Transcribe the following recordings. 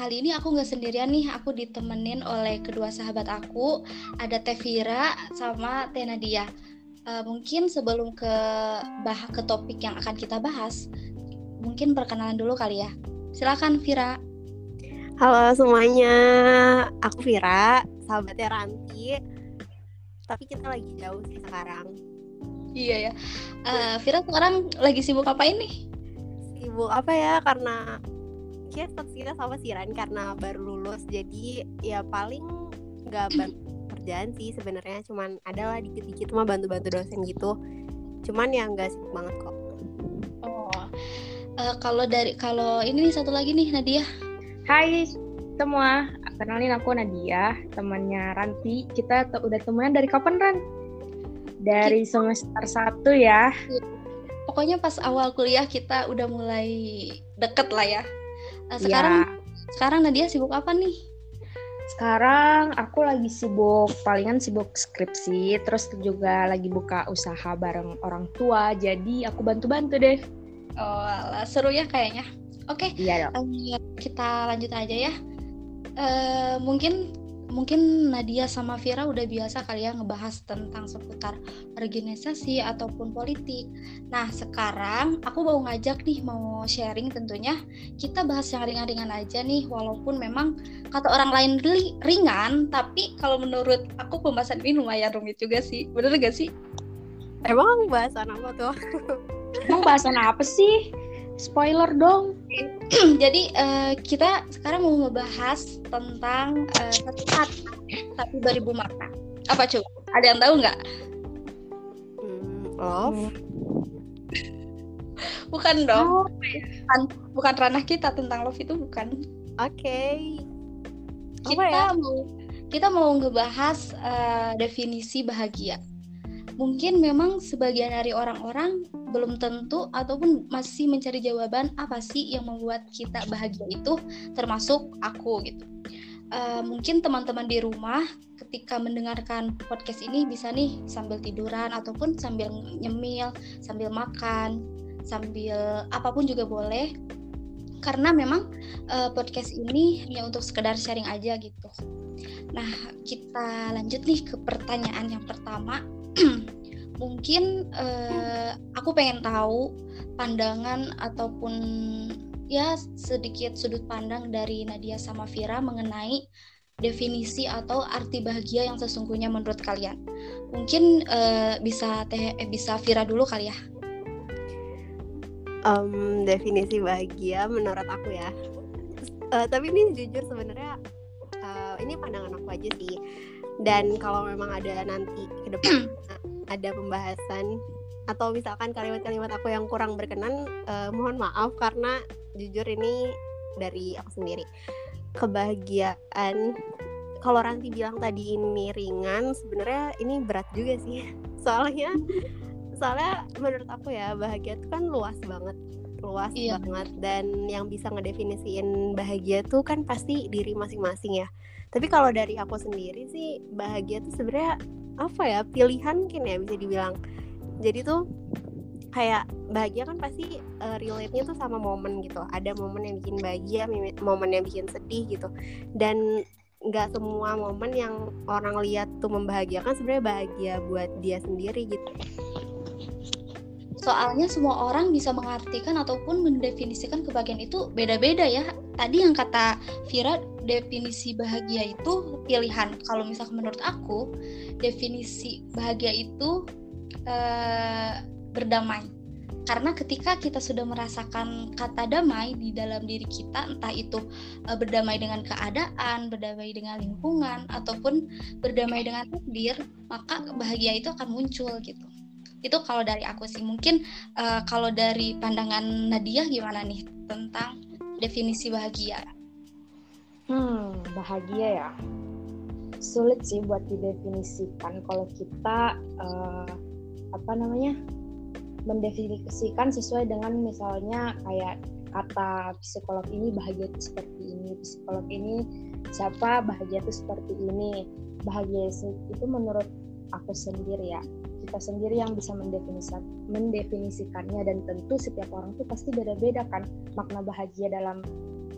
kali ini aku nggak sendirian nih, aku ditemenin oleh kedua sahabat aku, ada Teh Vira sama Teh Nadia. Uh, mungkin sebelum ke bah ke topik yang akan kita bahas, mungkin perkenalan dulu kali ya. Silakan Vira. Halo semuanya, aku Vira, sahabatnya Ranti. Tapi kita lagi jauh sih sekarang. Iya ya. Uh, Vira sekarang lagi sibuk apa ini? Sibuk apa ya? Karena kita kita sama Siran karena baru lulus, jadi ya paling nggak kerjaan sih sebenarnya. Cuman adalah dikit-dikit mah bantu-bantu dosen gitu. Cuman ya nggak sibuk banget kok. Oh, uh, kalau dari kalau ini nih satu lagi nih Nadia Hai semua, kenalin aku Nadia, temannya Ranti. Kita udah temenan dari kapan Ran? Dari semester satu ya. Pokoknya pas awal kuliah kita udah mulai deket lah ya. Nah, sekarang ya. sekarang Nadia sibuk apa nih? Sekarang aku lagi sibuk, palingan sibuk skripsi, terus juga lagi buka usaha bareng orang tua, jadi aku bantu-bantu deh. Oh, alah, seru ya kayaknya. Oke, okay, iya dong. kita lanjut aja ya. Uh, mungkin mungkin Nadia sama Vira udah biasa kali ya ngebahas tentang seputar organisasi ataupun politik. Nah, sekarang aku mau ngajak nih mau sharing tentunya kita bahas yang ringan-ringan aja nih walaupun memang kata orang lain ringan, tapi kalau menurut aku pembahasan ini lumayan rumit juga sih. Bener gak sih? Emang bahasan apa tuh? Emang bahasan apa sih? Spoiler dong. Jadi uh, kita sekarang mau ngebahas tentang uh, satu kata tapi beribu makna. Apa coba? Ada yang tahu nggak? Hmm, love. bukan dong. Oh. Bukan, bukan ranah kita tentang love itu bukan. Oke. Okay. Kita ya? mau kita mau ngebahas uh, definisi bahagia. Mungkin memang sebagian dari orang-orang belum tentu ataupun masih mencari jawaban apa sih yang membuat kita bahagia itu termasuk aku gitu. Uh, mungkin teman-teman di rumah ketika mendengarkan podcast ini bisa nih sambil tiduran ataupun sambil nyemil sambil makan sambil apa pun juga boleh. Karena memang uh, podcast ini hanya untuk sekedar sharing aja gitu. Nah kita lanjut nih ke pertanyaan yang pertama mungkin uh, aku pengen tahu pandangan ataupun ya sedikit sudut pandang dari Nadia sama Vira mengenai definisi atau arti bahagia yang sesungguhnya menurut kalian. Mungkin uh, bisa teh eh, bisa Vira dulu kali ya. Um, definisi bahagia menurut aku ya. Uh, tapi ini jujur sebenarnya uh, ini pandangan aku aja sih. Dan kalau memang ada nanti ke depan ada pembahasan atau misalkan kalimat-kalimat aku yang kurang berkenan uh, mohon maaf karena jujur ini dari aku sendiri. Kebahagiaan kalau Ranti bilang tadi ini ringan sebenarnya ini berat juga sih. Soalnya soalnya menurut aku ya bahagia itu kan luas banget luas iya. banget. Dan yang bisa ngedefinisiin bahagia tuh kan pasti diri masing-masing ya. Tapi kalau dari aku sendiri sih bahagia tuh sebenarnya apa ya pilihan mungkin ya bisa dibilang. Jadi tuh kayak bahagia kan pasti uh, relate-nya tuh sama momen gitu. Ada momen yang bikin bahagia momen yang bikin sedih gitu. Dan nggak semua momen yang orang lihat tuh membahagiakan sebenarnya bahagia buat dia sendiri gitu. Soalnya semua orang bisa mengartikan ataupun mendefinisikan kebahagiaan itu beda-beda ya. Tadi yang kata Vira definisi bahagia itu pilihan. Kalau misalkan menurut aku definisi bahagia itu uh, berdamai. Karena ketika kita sudah merasakan kata damai di dalam diri kita entah itu uh, berdamai dengan keadaan berdamai dengan lingkungan ataupun berdamai dengan takdir maka bahagia itu akan muncul gitu. Itu kalau dari aku sih. Mungkin uh, kalau dari pandangan Nadia gimana nih tentang definisi bahagia hmm bahagia ya. Sulit sih buat didefinisikan. Kalau kita uh, apa namanya mendefinisikan sesuai dengan misalnya kayak kata psikolog ini bahagia itu seperti ini psikolog ini siapa bahagia itu seperti ini. Bahagia itu menurut aku sendiri ya. Kita sendiri yang bisa mendefinisikan mendefinisikannya dan tentu setiap orang tuh pasti beda-beda kan makna bahagia dalam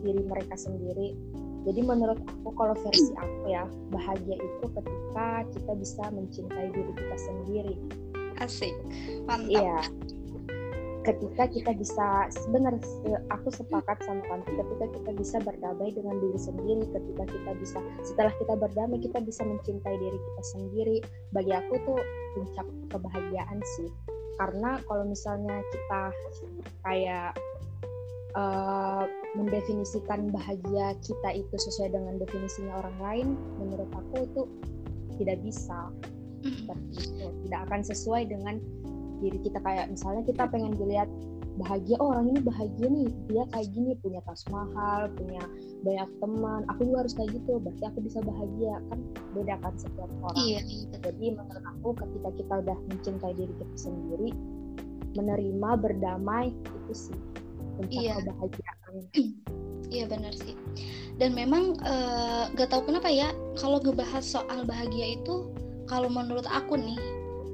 diri mereka sendiri jadi menurut aku kalau versi aku ya bahagia itu ketika kita bisa mencintai diri kita sendiri. Asik. Mantap. Iya. Ketika kita bisa sebenarnya aku sepakat sama kan ketika kita bisa berdamai dengan diri sendiri ketika kita bisa setelah kita berdamai kita bisa mencintai diri kita sendiri. Bagi aku tuh puncak kebahagiaan sih. Karena kalau misalnya kita kayak uh, mendefinisikan bahagia kita itu sesuai dengan definisinya orang lain menurut aku itu tidak bisa. Seperti itu. Tidak akan sesuai dengan diri kita. Kayak misalnya kita pengen dilihat bahagia oh orang ini bahagia nih. Dia kayak gini punya tas mahal punya banyak teman. Aku juga harus kayak gitu. Berarti aku bisa bahagia. Kan beda kan setiap orang. Iya, iya. jadi menurut aku ketika kita udah mencintai diri kita sendiri menerima berdamai itu sih puncak iya. kebahagiaan. Iya benar sih. Dan memang uh, gak tahu kenapa ya kalau ngebahas soal bahagia itu kalau menurut aku nih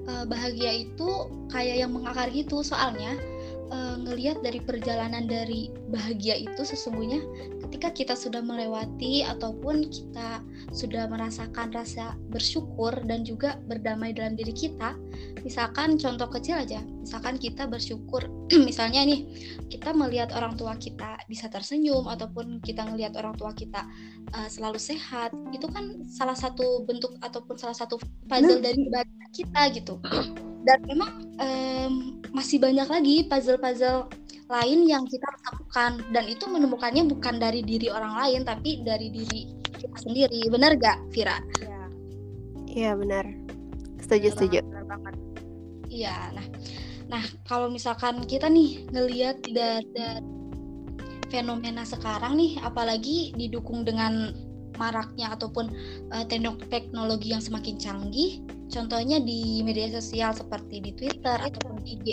uh, bahagia itu kayak yang mengakar gitu. Soalnya uh, ngelihat dari perjalanan dari bahagia itu sesungguhnya ketika kita sudah melewati ataupun kita sudah merasakan rasa bersyukur dan juga berdamai dalam diri kita misalkan contoh kecil aja misalkan kita bersyukur. Misalnya nih kita melihat orang tua kita bisa tersenyum ataupun kita melihat orang tua kita uh, selalu sehat itu kan salah satu bentuk ataupun salah satu puzzle dari kita gitu dan memang um, masih banyak lagi puzzle-puzzle lain yang kita lakukan. Dan itu menemukannya bukan dari diri orang lain tapi dari diri kita sendiri. Benar gak Vira? Iya. Ya, benar. Setuju benar setuju. banget. Iya nah. Nah kalau misalkan kita nih ngelihat dari fenomena sekarang nih apalagi didukung dengan maraknya ataupun uh, teknologi yang semakin canggih. Contohnya di media sosial seperti di Twitter ataupun di IG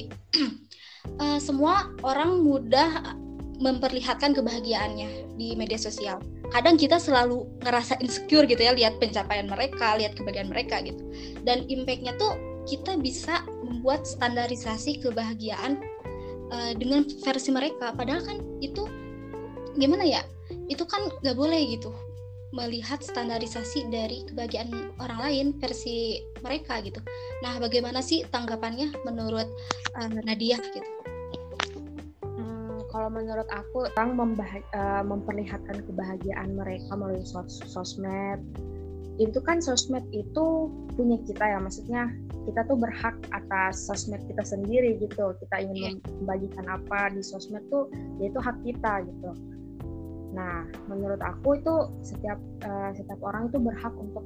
uh, semua orang mudah memperlihatkan kebahagiaannya di media sosial. Kadang kita selalu ngerasa insecure gitu ya lihat pencapaian mereka lihat kebahagiaan mereka gitu. Dan impactnya tuh kita bisa membuat standarisasi kebahagiaan uh, dengan versi mereka. Padahal kan itu gimana ya? Itu kan nggak boleh gitu melihat standarisasi dari kebahagiaan orang lain versi mereka gitu. Nah, bagaimana sih tanggapannya menurut uh, Nadia gitu? Hmm, kalau menurut aku, orang uh, memperlihatkan kebahagiaan mereka melalui sos sosmed. Itu kan sosmed itu punya kita ya, maksudnya kita tuh berhak atas sosmed kita sendiri gitu. Kita ingin yeah. membagikan apa di sosmed tuh, yaitu hak kita gitu Nah, menurut aku itu setiap uh, setiap orang itu berhak untuk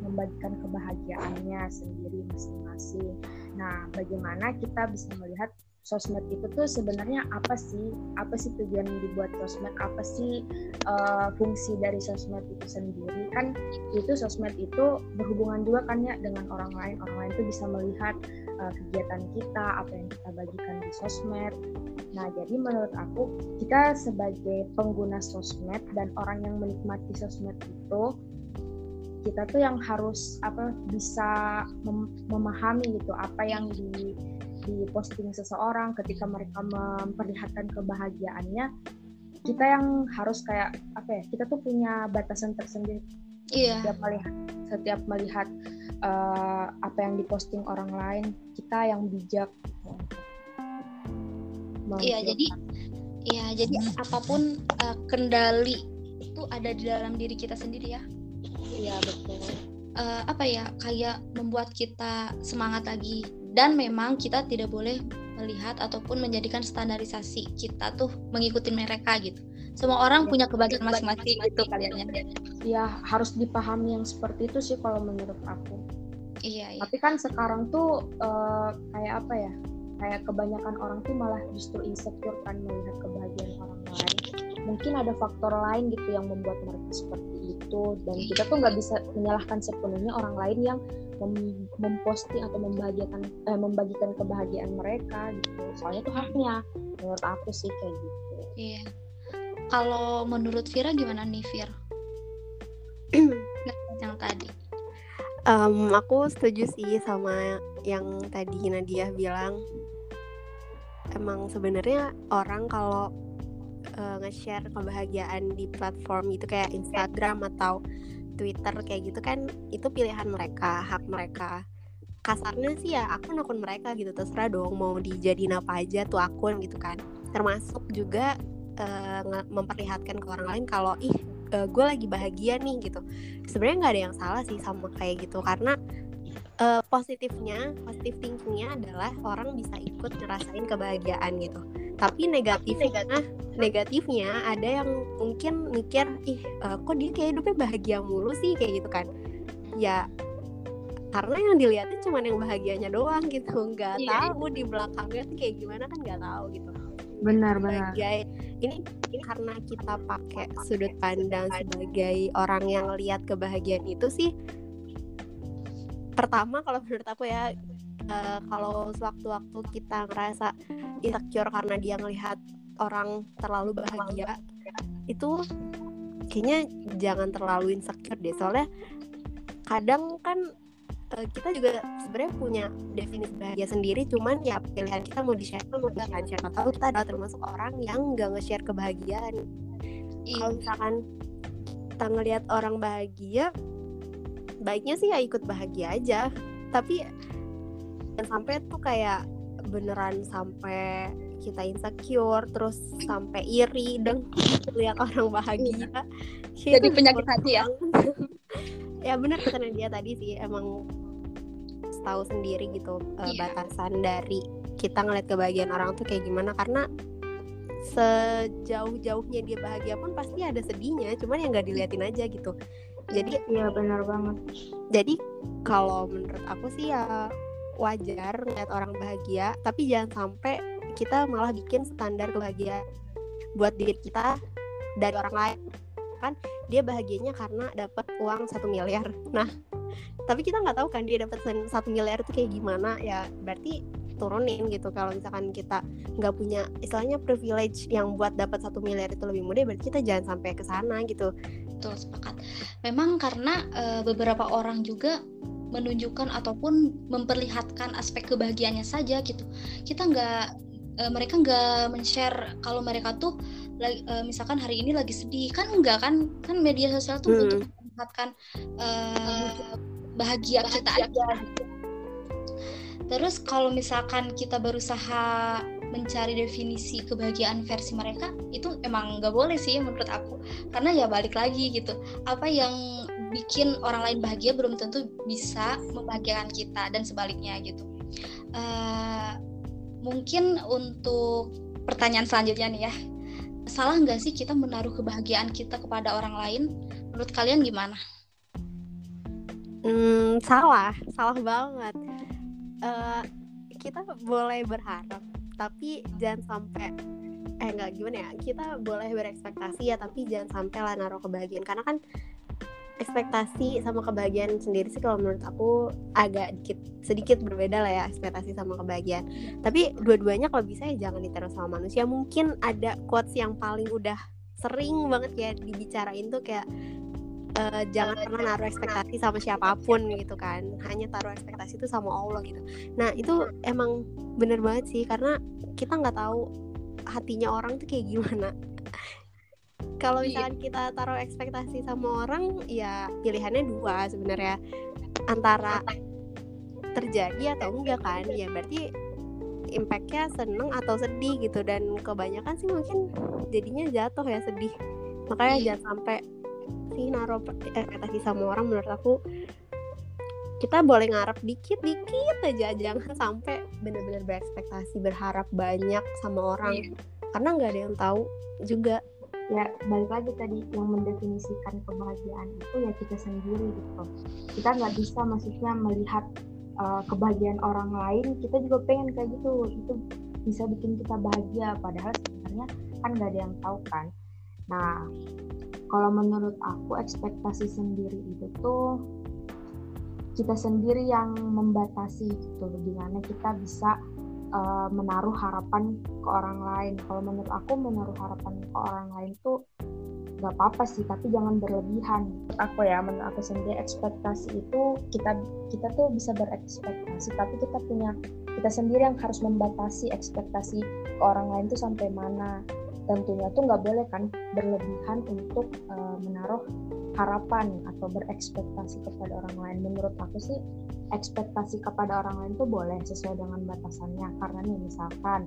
membagikan kebahagiaannya sendiri masing-masing. Nah, bagaimana kita bisa melihat sosmed itu tuh sebenarnya apa sih? Apa sih tujuan dibuat sosmed? Apa sih uh, fungsi dari sosmed itu sendiri? Kan itu sosmed itu berhubungan juga kan ya dengan orang lain. Orang lain itu bisa melihat uh, kegiatan kita, apa yang kita bagikan di sosmed. Nah, jadi menurut aku kita sebagai pengguna sosmed dan orang yang menikmati sosmed itu kita tuh yang harus apa bisa mem memahami gitu apa yang di di posting seseorang ketika mereka memperlihatkan kebahagiaannya kita yang harus kayak apa ya kita tuh punya batasan tersendiri iya. setiap melihat setiap melihat uh, apa yang diposting orang lain kita yang bijak. Iya jadi iya jadi apa pun uh, kendali itu ada di dalam diri kita sendiri ya. Iya betul. Uh, apa ya kayak membuat kita semangat lagi. Dan memang kita tidak boleh melihat ataupun menjadikan standarisasi kita tuh mengikuti mereka gitu. Semua orang ya, punya kebahagiaan masing-masing gitu kalian ya. harus dipahami yang seperti itu sih kalau menurut aku iya, iya. tapi kan sekarang tuh uh, kayak apa ya kayak kebanyakan orang tuh malah justru insecure kan melihat kebahagiaan orang lain mungkin ada faktor lain gitu yang membuat mereka seperti itu dan kita tuh nggak bisa menyalahkan sepenuhnya orang lain yang mem memposting atau membahagiakan eh, membagikan kebahagiaan mereka gitu soalnya itu haknya menurut aku sih kayak gitu iya kalau menurut Vira gimana nih Vir? Yang tadi. Um, aku setuju sih sama yang tadi Nadia bilang emang sebenarnya orang kalau uh, nge-share kebahagiaan di platform itu kayak Instagram atau Twitter kayak gitu kan itu pilihan mereka, hak mereka. Kasarnya sih ya akun akun mereka gitu terserah dong mau dijadiin apa aja tuh akun gitu kan. Termasuk juga uh, memperlihatkan ke orang lain kalau ih uh, gue lagi bahagia nih gitu. Sebenarnya nggak ada yang salah sih sama kayak gitu karena uh, positifnya positif thinkingnya adalah orang bisa ikut ngerasain kebahagiaan gitu. Tapi negatifnya negatifnya ada yang mungkin mikir ih uh, kok dia kayak hidupnya bahagia mulu sih? Kayak gitu kan. Ya karena yang dilihatin cuma yang bahagianya doang gitu. Nggak iya, tahu iya. di belakangnya tuh kayak gimana kan nggak tahu gitu. Benar benar ini karena kita pakai sudut pandang sebagai orang yang lihat kebahagiaan itu sih pertama kalau menurut aku ya uh, kalau sewaktu-waktu kita ngerasa insecure karena dia ngelihat orang terlalu bahagia itu kayaknya jangan terlalu insecure deh. Soalnya kadang kan uh, kita juga sebenarnya punya definisi bahagia sendiri cuman ya pilihan kita mau di share mau di share. Siapa tahu kita adalah termasuk orang yang nggak nge-share kebahagiaan. Kalau misalkan kita ngelihat orang bahagia baiknya sih ya ikut bahagia aja. Tapi sampai tuh kayak beneran sampai kita insecure terus sampai iri dan lihat orang bahagia. Iya. jadi penyakit hati ya ya bener karena dia tadi sih emang tahu sendiri gitu yeah. Iya. batasan dari kita ngeliat kebahagiaan orang tuh kayak gimana karena sejauh-jauhnya dia bahagia pun pasti ada sedihnya cuman yang nggak diliatin aja gitu jadi iya benar banget jadi kalau menurut aku sih ya wajar ngeliat orang bahagia tapi jangan sampai kita malah bikin standar kebahagiaan buat diri kita dari orang lain kan dia bahagianya karena dapat uang satu miliar. Nah tapi kita nggak tahu kan dia dapat satu miliar itu kayak gimana. Ya berarti turunin gitu. Kalau misalkan kita nggak punya istilahnya privilege yang buat dapat satu miliar itu lebih mudah berarti kita jangan sampai ke sana gitu. Betul sepakat. Memang karena e, beberapa orang juga menunjukkan ataupun memperlihatkan aspek kebahagiaannya saja gitu. Kita nggak e, mereka nggak men-share kalau mereka tuh e, misalkan hari ini lagi sedih kan enggak kan kan media sosial tuh hmm. untuk memperlihatkan e, bahagia kita aja gitu. Terus kalau misalkan kita berusaha mencari definisi kebahagiaan versi mereka, itu emang nggak boleh sih menurut aku. Karena ya balik lagi gitu, apa yang bikin orang lain bahagia belum tentu bisa membahagiakan kita dan sebaliknya gitu. Uh, mungkin untuk pertanyaan selanjutnya nih ya, salah nggak sih kita menaruh kebahagiaan kita kepada orang lain? Menurut kalian gimana? Hmm, salah, salah banget uh, kita boleh berharap tapi jangan sampai eh nggak gimana ya kita boleh berekspektasi ya tapi jangan sampai lah naruh kebahagiaan karena kan ekspektasi sama kebahagiaan sendiri sih kalau menurut aku agak dikit sedikit berbeda lah ya ekspektasi sama kebahagiaan. Tapi dua-duanya kalau bisa ya jangan ditaruh sama manusia. Mungkin ada quotes yang paling udah sering banget ya dibicarain tuh kayak uh, jangan pernah naruh ekspektasi sama siapa pun gitu kan. Hanya taruh ekspektasi itu sama Allah gitu. Nah itu emang bener banget sih karena kita nggak tahu hatinya orang tuh kayak gimana kalau iya. misalkan kita taruh ekspektasi sama orang ya pilihannya dua sebenarnya. Antara terjadi atau enggak kan? Ya berarti impactnya seneng atau sedih gitu. Dan kebanyakan sih mungkin jadinya jatuh ya sedih. Makanya iya. jangan sampai sih naruh ekspektasi sama orang menurut aku kita boleh ngarep dikit-dikit aja. Jangan sampai benar-benar berekspektasi berharap banyak sama orang. Yeah. karena nggak ada yang tahu juga ya balik lagi tadi yang mendefinisikan kebahagiaan itu ya kita sendiri gitu. Kita nggak bisa maksudnya melihat uh, kebahagiaan orang lain kita juga pengen kayak gitu. Itu bisa bikin kita bahagia padahal sebenarnya kan nggak ada yang tahu kan. Nah kalau menurut aku ekspektasi sendiri itu tuh kita sendiri yang membatasi gitu. Gimana kita bisa uh, menaruh harapan ke orang lain. Kalau menurut aku menaruh harapan ke orang lain tuh nggak apa-apa sih tapi jangan berlebihan. Aku ya menurut aku sendiri ekspektasi itu kita kita tuh bisa berekspektasi tapi kita punya kita sendiri yang harus membatasi ekspektasi ke orang lain tuh sampai mana. Tentunya tuh nggak boleh kan berlebihan untuk uh, menaruh harapan atau berekspektasi kepada orang lain. Menurut aku sih ekspektasi kepada orang lain tuh boleh sesuai dengan batasannya. Karena nih misalkan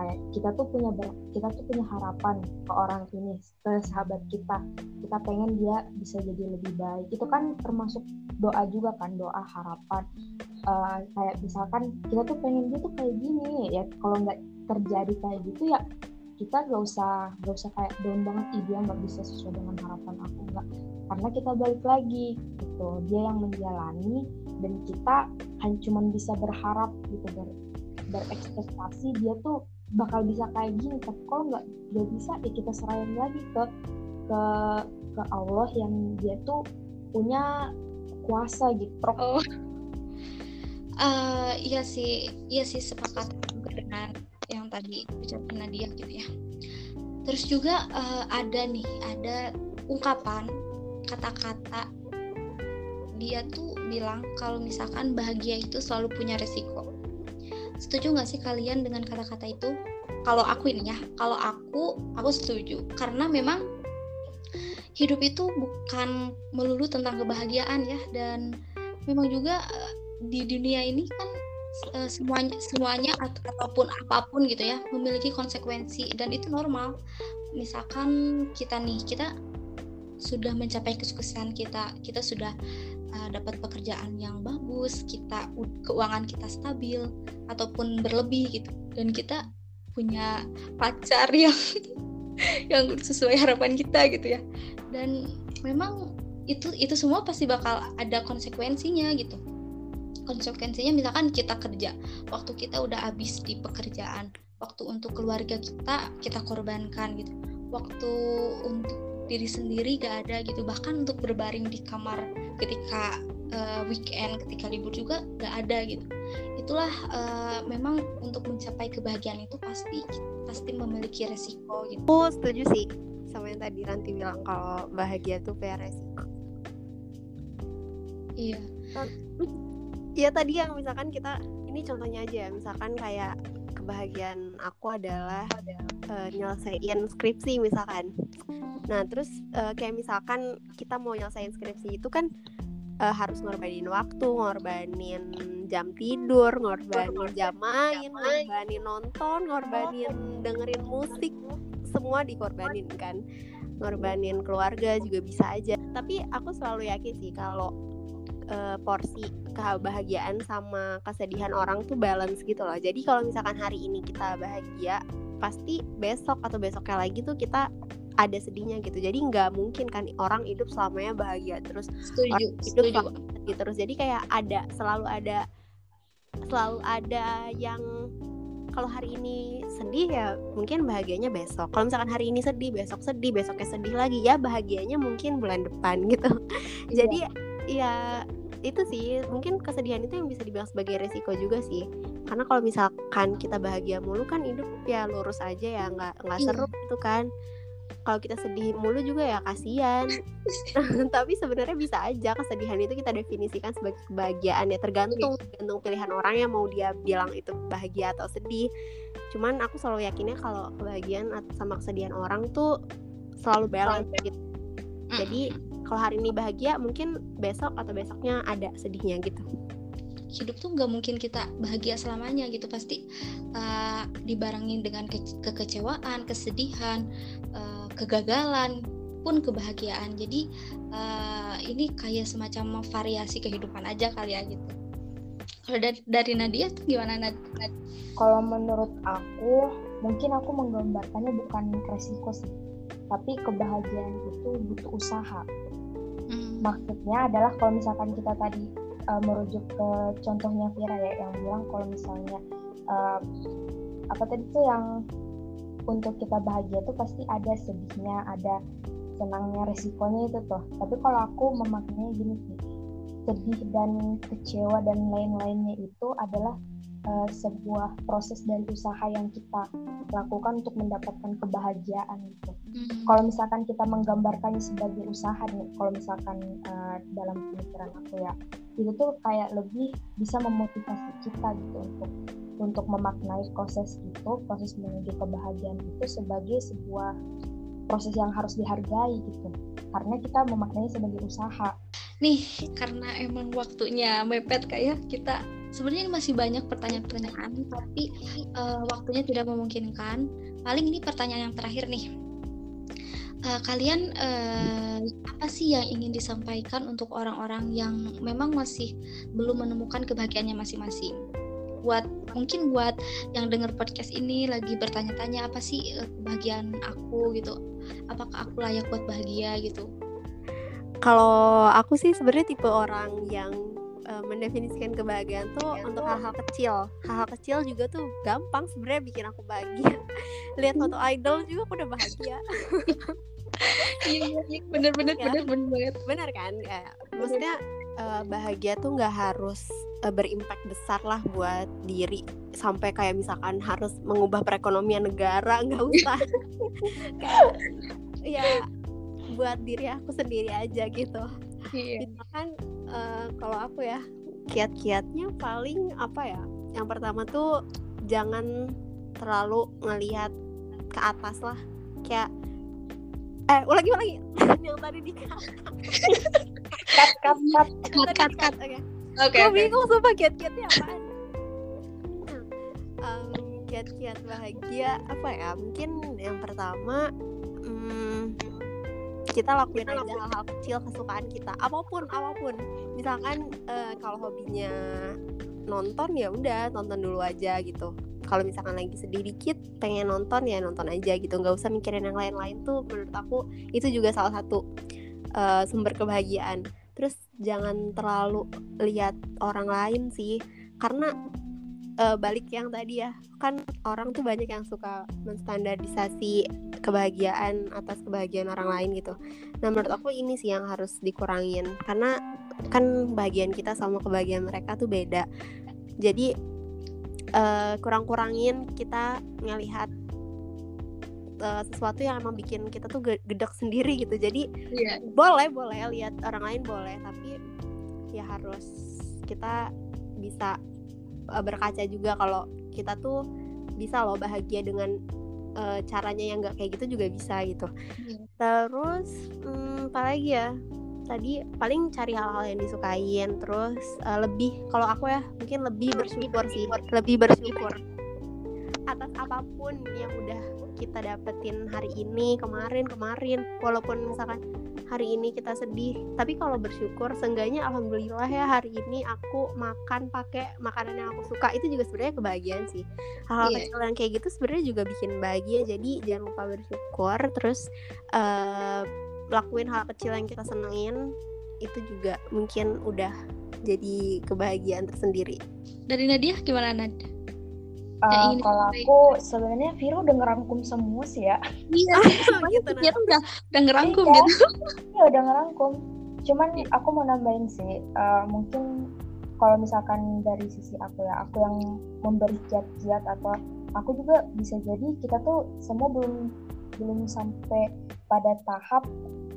kayak kita tuh punya ber, kita tuh punya harapan ke orang ini ke sahabat kita. Kita pengen dia bisa jadi lebih baik. Itu kan termasuk doa juga kan doa harapan. Uh, kayak misalkan kita tuh pengen dia tuh kayak gini ya. Kalau nggak terjadi kayak gitu ya kita gak usah gak usah kayak down banget. Ih dia nggak bisa sesuai dengan harapan aku karena kita balik lagi gitu. Dia yang menjalani dan kita hanya cuma bisa berharap gitu. Ber, berekspektasi dia tuh bakal bisa kayak gini. Tapi kalau nggak nggak bisa ya kita serahin lagi ke ke ke Allah yang dia tuh punya kuasa gitu. Oh. Uh, iya sih iya sih sepakat dengan yang tadi ucapin Nadia gitu ya. Terus juga uh, ada nih ada ungkapan kata-kata dia tuh bilang kalau misalkan bahagia itu selalu punya resiko Setuju nggak sih kalian dengan kata-kata itu? Kalau aku ini ya, kalau aku, aku setuju. Karena memang hidup itu bukan melulu tentang kebahagiaan ya, dan memang juga eh, di dunia ini kan uh, semuanya semuanya atau ataupun apa pun gitu ya memiliki konsekuensi dan itu normal. Misalkan kita nih kita sudah mencapai kesuksesan kita, kita sudah uh, dapat pekerjaan yang bagus, kita keuangan kita stabil ataupun berlebih gitu dan kita punya pacar yang yang sesuai harapan kita gitu ya. Dan memang itu itu semua pasti bakal ada konsekuensinya gitu. Konsekuensinya misalkan kita kerja, waktu kita udah habis di pekerjaan, waktu untuk keluarga kita kita korbankan gitu. Waktu untuk diri sendiri gak ada gitu. Bahkan untuk berbaring di kamar ketika uh, weekend ketika libur juga gak ada gitu. Itulah uh, memang untuk mencapai kebahagiaan itu pasti pasti memiliki resiko gitu. Oh setuju sih sama yang tadi Ranti bilang kalau bahagia tuh punya resiko. Iya. Iya tadi yang misalkan kita ini contohnya aja misalkan kayak kebahagiaan aku adalah uh, nyelesain skripsi misalkan Nah, terus uh, kayak misalkan kita mau nyelesain skripsi itu kan uh, harus ngorbanin waktu, ngorbanin jam tidur, ngorbanin jam main, ngorbanin nonton, ngorbanin dengerin musik, semua dikorbanin kan. Ngorbanin keluarga juga bisa aja. Tapi aku selalu yakin sih kalau uh, porsi kebahagiaan sama kesedihan orang tuh balance gitu loh. Jadi kalau misalkan hari ini kita bahagia, pasti besok atau besoknya lagi tuh kita ada sedihnya gitu jadi nggak mungkin kan orang hidup selamanya bahagia terus setuju, orang hidup setuju. sedih terus jadi kayak ada selalu ada selalu ada yang kalau hari ini sedih ya mungkin bahagianya besok kalau misalkan hari ini sedih besok sedih besoknya sedih lagi ya bahagianya mungkin bulan depan gitu iya. jadi ya itu sih mungkin kesedihan itu yang bisa dibilang sebagai resiko juga sih. Karena kalau misalkan kita bahagia mulu kan hidup ya lurus aja ya nggak nggak iya. seru gitu kan. Kalau kita sedih mulu juga ya kasihan. Tapi sebenarnya bisa aja kesedihan itu kita definisikan sebagai kebahagiaan ya tergantung tergantung pilihan orang yang mau dia bilang itu bahagia atau sedih. Cuman aku selalu yakinnya kalau kebahagiaan sama kesedihan orang tuh selalu balance gitu. jadi kalau hari ini bahagia mungkin besok atau besoknya ada sedihnya gitu. Hidup tuh nggak mungkin kita bahagia selamanya gitu. Pasti uh, dibarengin dengan ke kekecewaan kesedihan uh, kegagalan pun kebahagiaan. Jadi uh, ini kayak semacam variasi kehidupan aja kali ya gitu. Kalau dari, dari Nadia tuh gimana Nadia? Kalau menurut aku mungkin aku menggambarkannya bukan resiko sih tapi kebahagiaan itu butuh usaha hmm. maksudnya adalah kalau misalkan kita tadi uh, merujuk ke contohnya Vira ya yang bilang kalau misalnya uh, apa tadi tuh yang untuk kita bahagia tuh pasti ada sedihnya, ada senangnya, resikonya itu tuh. Tapi kalau aku memaknainya gini sih, sedih dan kecewa dan lain-lainnya itu adalah uh, sebuah proses dan usaha yang kita lakukan untuk mendapatkan kebahagiaan gitu. Hmm. Kalau misalkan kita menggambarkannya sebagai usaha nih, kalau misalkan uh, dalam pemikiran aku ya, itu tuh kayak lebih bisa memotivasi kita gitu untuk untuk memaknai proses itu, proses menuju kebahagiaan itu sebagai sebuah proses yang harus dihargai gitu. Karena kita memaknainya sebagai usaha. Nih, karena emang waktunya mepet kayak kita sebenarnya masih banyak pertanyaan-pertanyaan tapi uh, waktunya tidak memungkinkan. Paling ini pertanyaan yang terakhir nih. Uh, kalian uh, apa sih yang ingin disampaikan untuk orang-orang yang memang masih belum menemukan kebahagiaannya masing-masing? Buat mungkin buat yang dengar podcast ini lagi bertanya-tanya apa sih kebahagiaan aku gitu? Apakah aku layak buat bahagia gitu? Kalau aku sih sebenarnya tipe orang yang uh, mendefinisikan kebahagiaan tuh ya, untuk hal-hal kecil. Hal-hal kecil juga tuh gampang sebenarnya bikin aku bahagia. Lihat foto idol juga aku udah bahagia. Iya, iya, iya. Bener bener ya, bener bener banget. Bener kan? Ya, maksudnya uh, bahagia tuh nggak harus uh, berimpact besar lah buat diri. Sampai kayak misalkan harus mengubah perekonomian negara nggak usah. Kayak ya buat diri aku sendiri aja gitu. Iya. misalkan uh, kalau aku ya kiat-kiatnya paling apa ya? Yang pertama tuh jangan terlalu ngelihat ke atas lah. Kayak eh ulangi ulangi. Yang tadi di cut. Cut cut cut. Cut cut oke. Oke gue bingung sumpah kiat-kiatnya apa um, kiat-kiat bahagia apa ya? Mungkin yang pertama um, kita lakuin aja hal-hal kecil kesukaan kita apa pun apa pun. Misalkan uh, kalau hobinya nonton ya udah nonton dulu aja gitu. Kalau misalkan lagi sedih dikit pengen nonton ya nonton aja gitu. Nggak usah mikirin yang lain-lain tuh menurut aku itu juga salah satu uh, sumber kebahagiaan. Terus jangan terlalu lihat orang lain sih karena uh, balik yang tadi ya kan orang tuh banyak yang suka menstandardisasi kebahagiaan atas kebahagiaan orang lain gitu. Nah menurut aku ini sih yang harus dikurangin karena kan bagian kita sama kebahagiaan mereka tuh beda. Jadi uh, kurang-kurangin kita ngelihat uh, sesuatu yang emang bikin kita tuh gedek sendiri gitu. Jadi yeah. boleh boleh lihat orang lain boleh tapi ya harus kita bisa uh, berkaca juga kalau kita tuh bisa loh bahagia dengan uh, caranya yang nggak kayak gitu juga bisa gitu. Hmm. terus hmm, apa lagi ya? Tadi paling cari hal-hal yang disukain terus uh, lebih kalau aku ya mungkin lebih bersyukur sih lebih bersyukur atas apa pun yang udah kita dapetin hari ini kemarin kemarin walaupun misalkan hari ini kita sedih. Tapi kalau bersyukur seenggaknya alhamdulillah ya hari ini aku makan pakai makanan yang aku suka. Itu juga sebenarnya kebahagiaan sih. Hal-hal yeah. kecil yang kayak gitu sebenarnya juga bikin bahagia. Jadi jangan lupa bersyukur. Terus uh, lakuin hal kecil yang kita senengin itu juga mungkin udah jadi kebahagiaan tersendiri. Dari Nadia gimana Nadia Uh, kalau aku sebenarnya Viro udah ngerangkum semua sih ya. Iya, gitu, dia tuh udah udah ngerangkum iya, gitu. Iya, udah ngerangkum. Cuman aku mau nambahin sih, uh, mungkin kalau misalkan dari sisi aku ya, aku yang memberi kiat-kiat atau aku juga bisa jadi kita tuh semua belum belum sampai pada tahap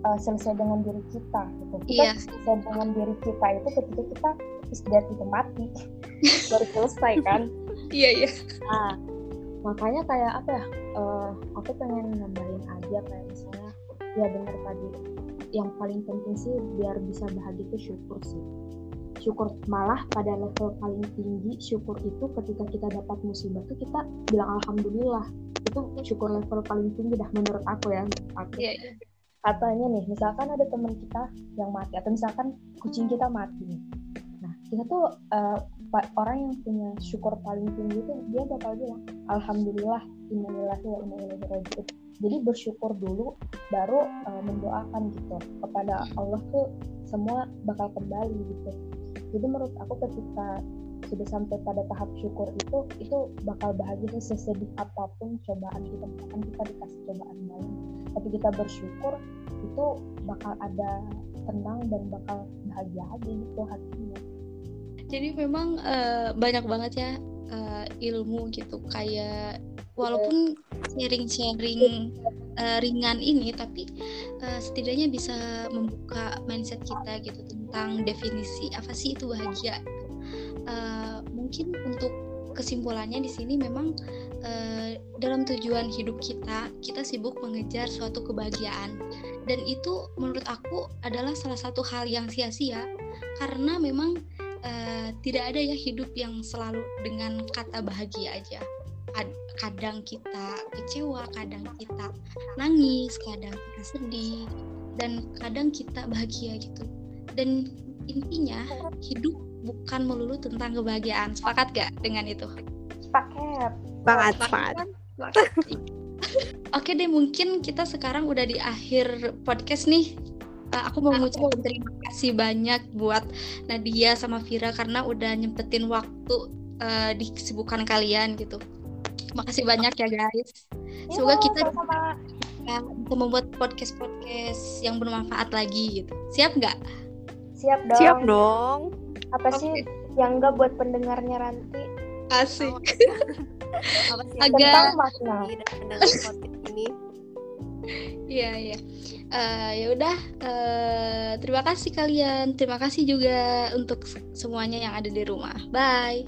uh, selesai dengan diri kita gitu. Kita iya. selesai dengan diri kita itu ketika kita istirahat itu mati baru selesai kan iya iya nah makanya kayak apa ya uh, aku pengen nambahin aja kayak misalnya ya dengar tadi yang paling penting sih biar bisa bahagia itu syukur sih syukur malah pada level paling tinggi syukur itu ketika kita dapat musibah tuh kita bilang alhamdulillah itu syukur level paling tinggi dah menurut aku ya aku yeah, yeah. Katanya nih misalkan ada teman kita yang mati atau misalkan kucing kita mati nih. Nah kita tuh uh, orang yang punya syukur paling tinggi itu dia bakal bilang alhamdulillah innalillahi wa inna ilaihi rajiun. Jadi bersyukur dulu baru uh, mendoakan gitu kepada Allah tuh semua bakal kembali gitu. Jadi menurut aku ketika sudah sampai pada tahap syukur itu itu bakal bahagia sesedih apa pun cobaan kita. Misalkan kita dikasih cobaan lain tapi kita bersyukur itu bakal ada tenang dan bakal bahagia aja gitu hatinya. Jadi memang uh, banyak banget ya uh, ilmu gitu. Kayak walaupun sharing-sharing uh, ringan ini tapi uh, setidaknya bisa membuka mindset kita gitu tentang definisi apa sih itu bahagia uh, mungkin untuk kesimpulannya di sini memang uh, dalam tujuan hidup kita kita sibuk mengejar suatu kebahagiaan. Dan itu menurut aku adalah salah satu hal yang sia-sia. Karena memang uh, tidak ada ya hidup yang selalu dengan kata bahagia aja. Kadang kita kecewa, kadang kita nangis, kadang kita sedih, dan kadang kita bahagia gitu. Dan intinya hidup bukan melulu tentang kebahagiaan. Sepakat gak dengan itu? Sepakat. Sepakat, sepakat. Oke deh, mungkin kita sekarang udah di akhir podcast nih. Uh, aku mau mengucapkan terima kasih banyak buat Nadia sama Vira karena udah nyempetin waktu uh, di kesibukan kalian gitu. Makasih banyak ya guys. Semoga kita sama bisa membuat podcast-podcast yang bermanfaat lagi gitu. Siap nggak? Siap dong. Siap dong. Apa okay. sih yang nggak buat pendengarnya Ranti? Asik. Apa sih Agak makna ini? Iya iya. Uh, ya udah. Uh, terima kasih kalian. Terima kasih juga untuk semuanya yang ada di rumah. Bye.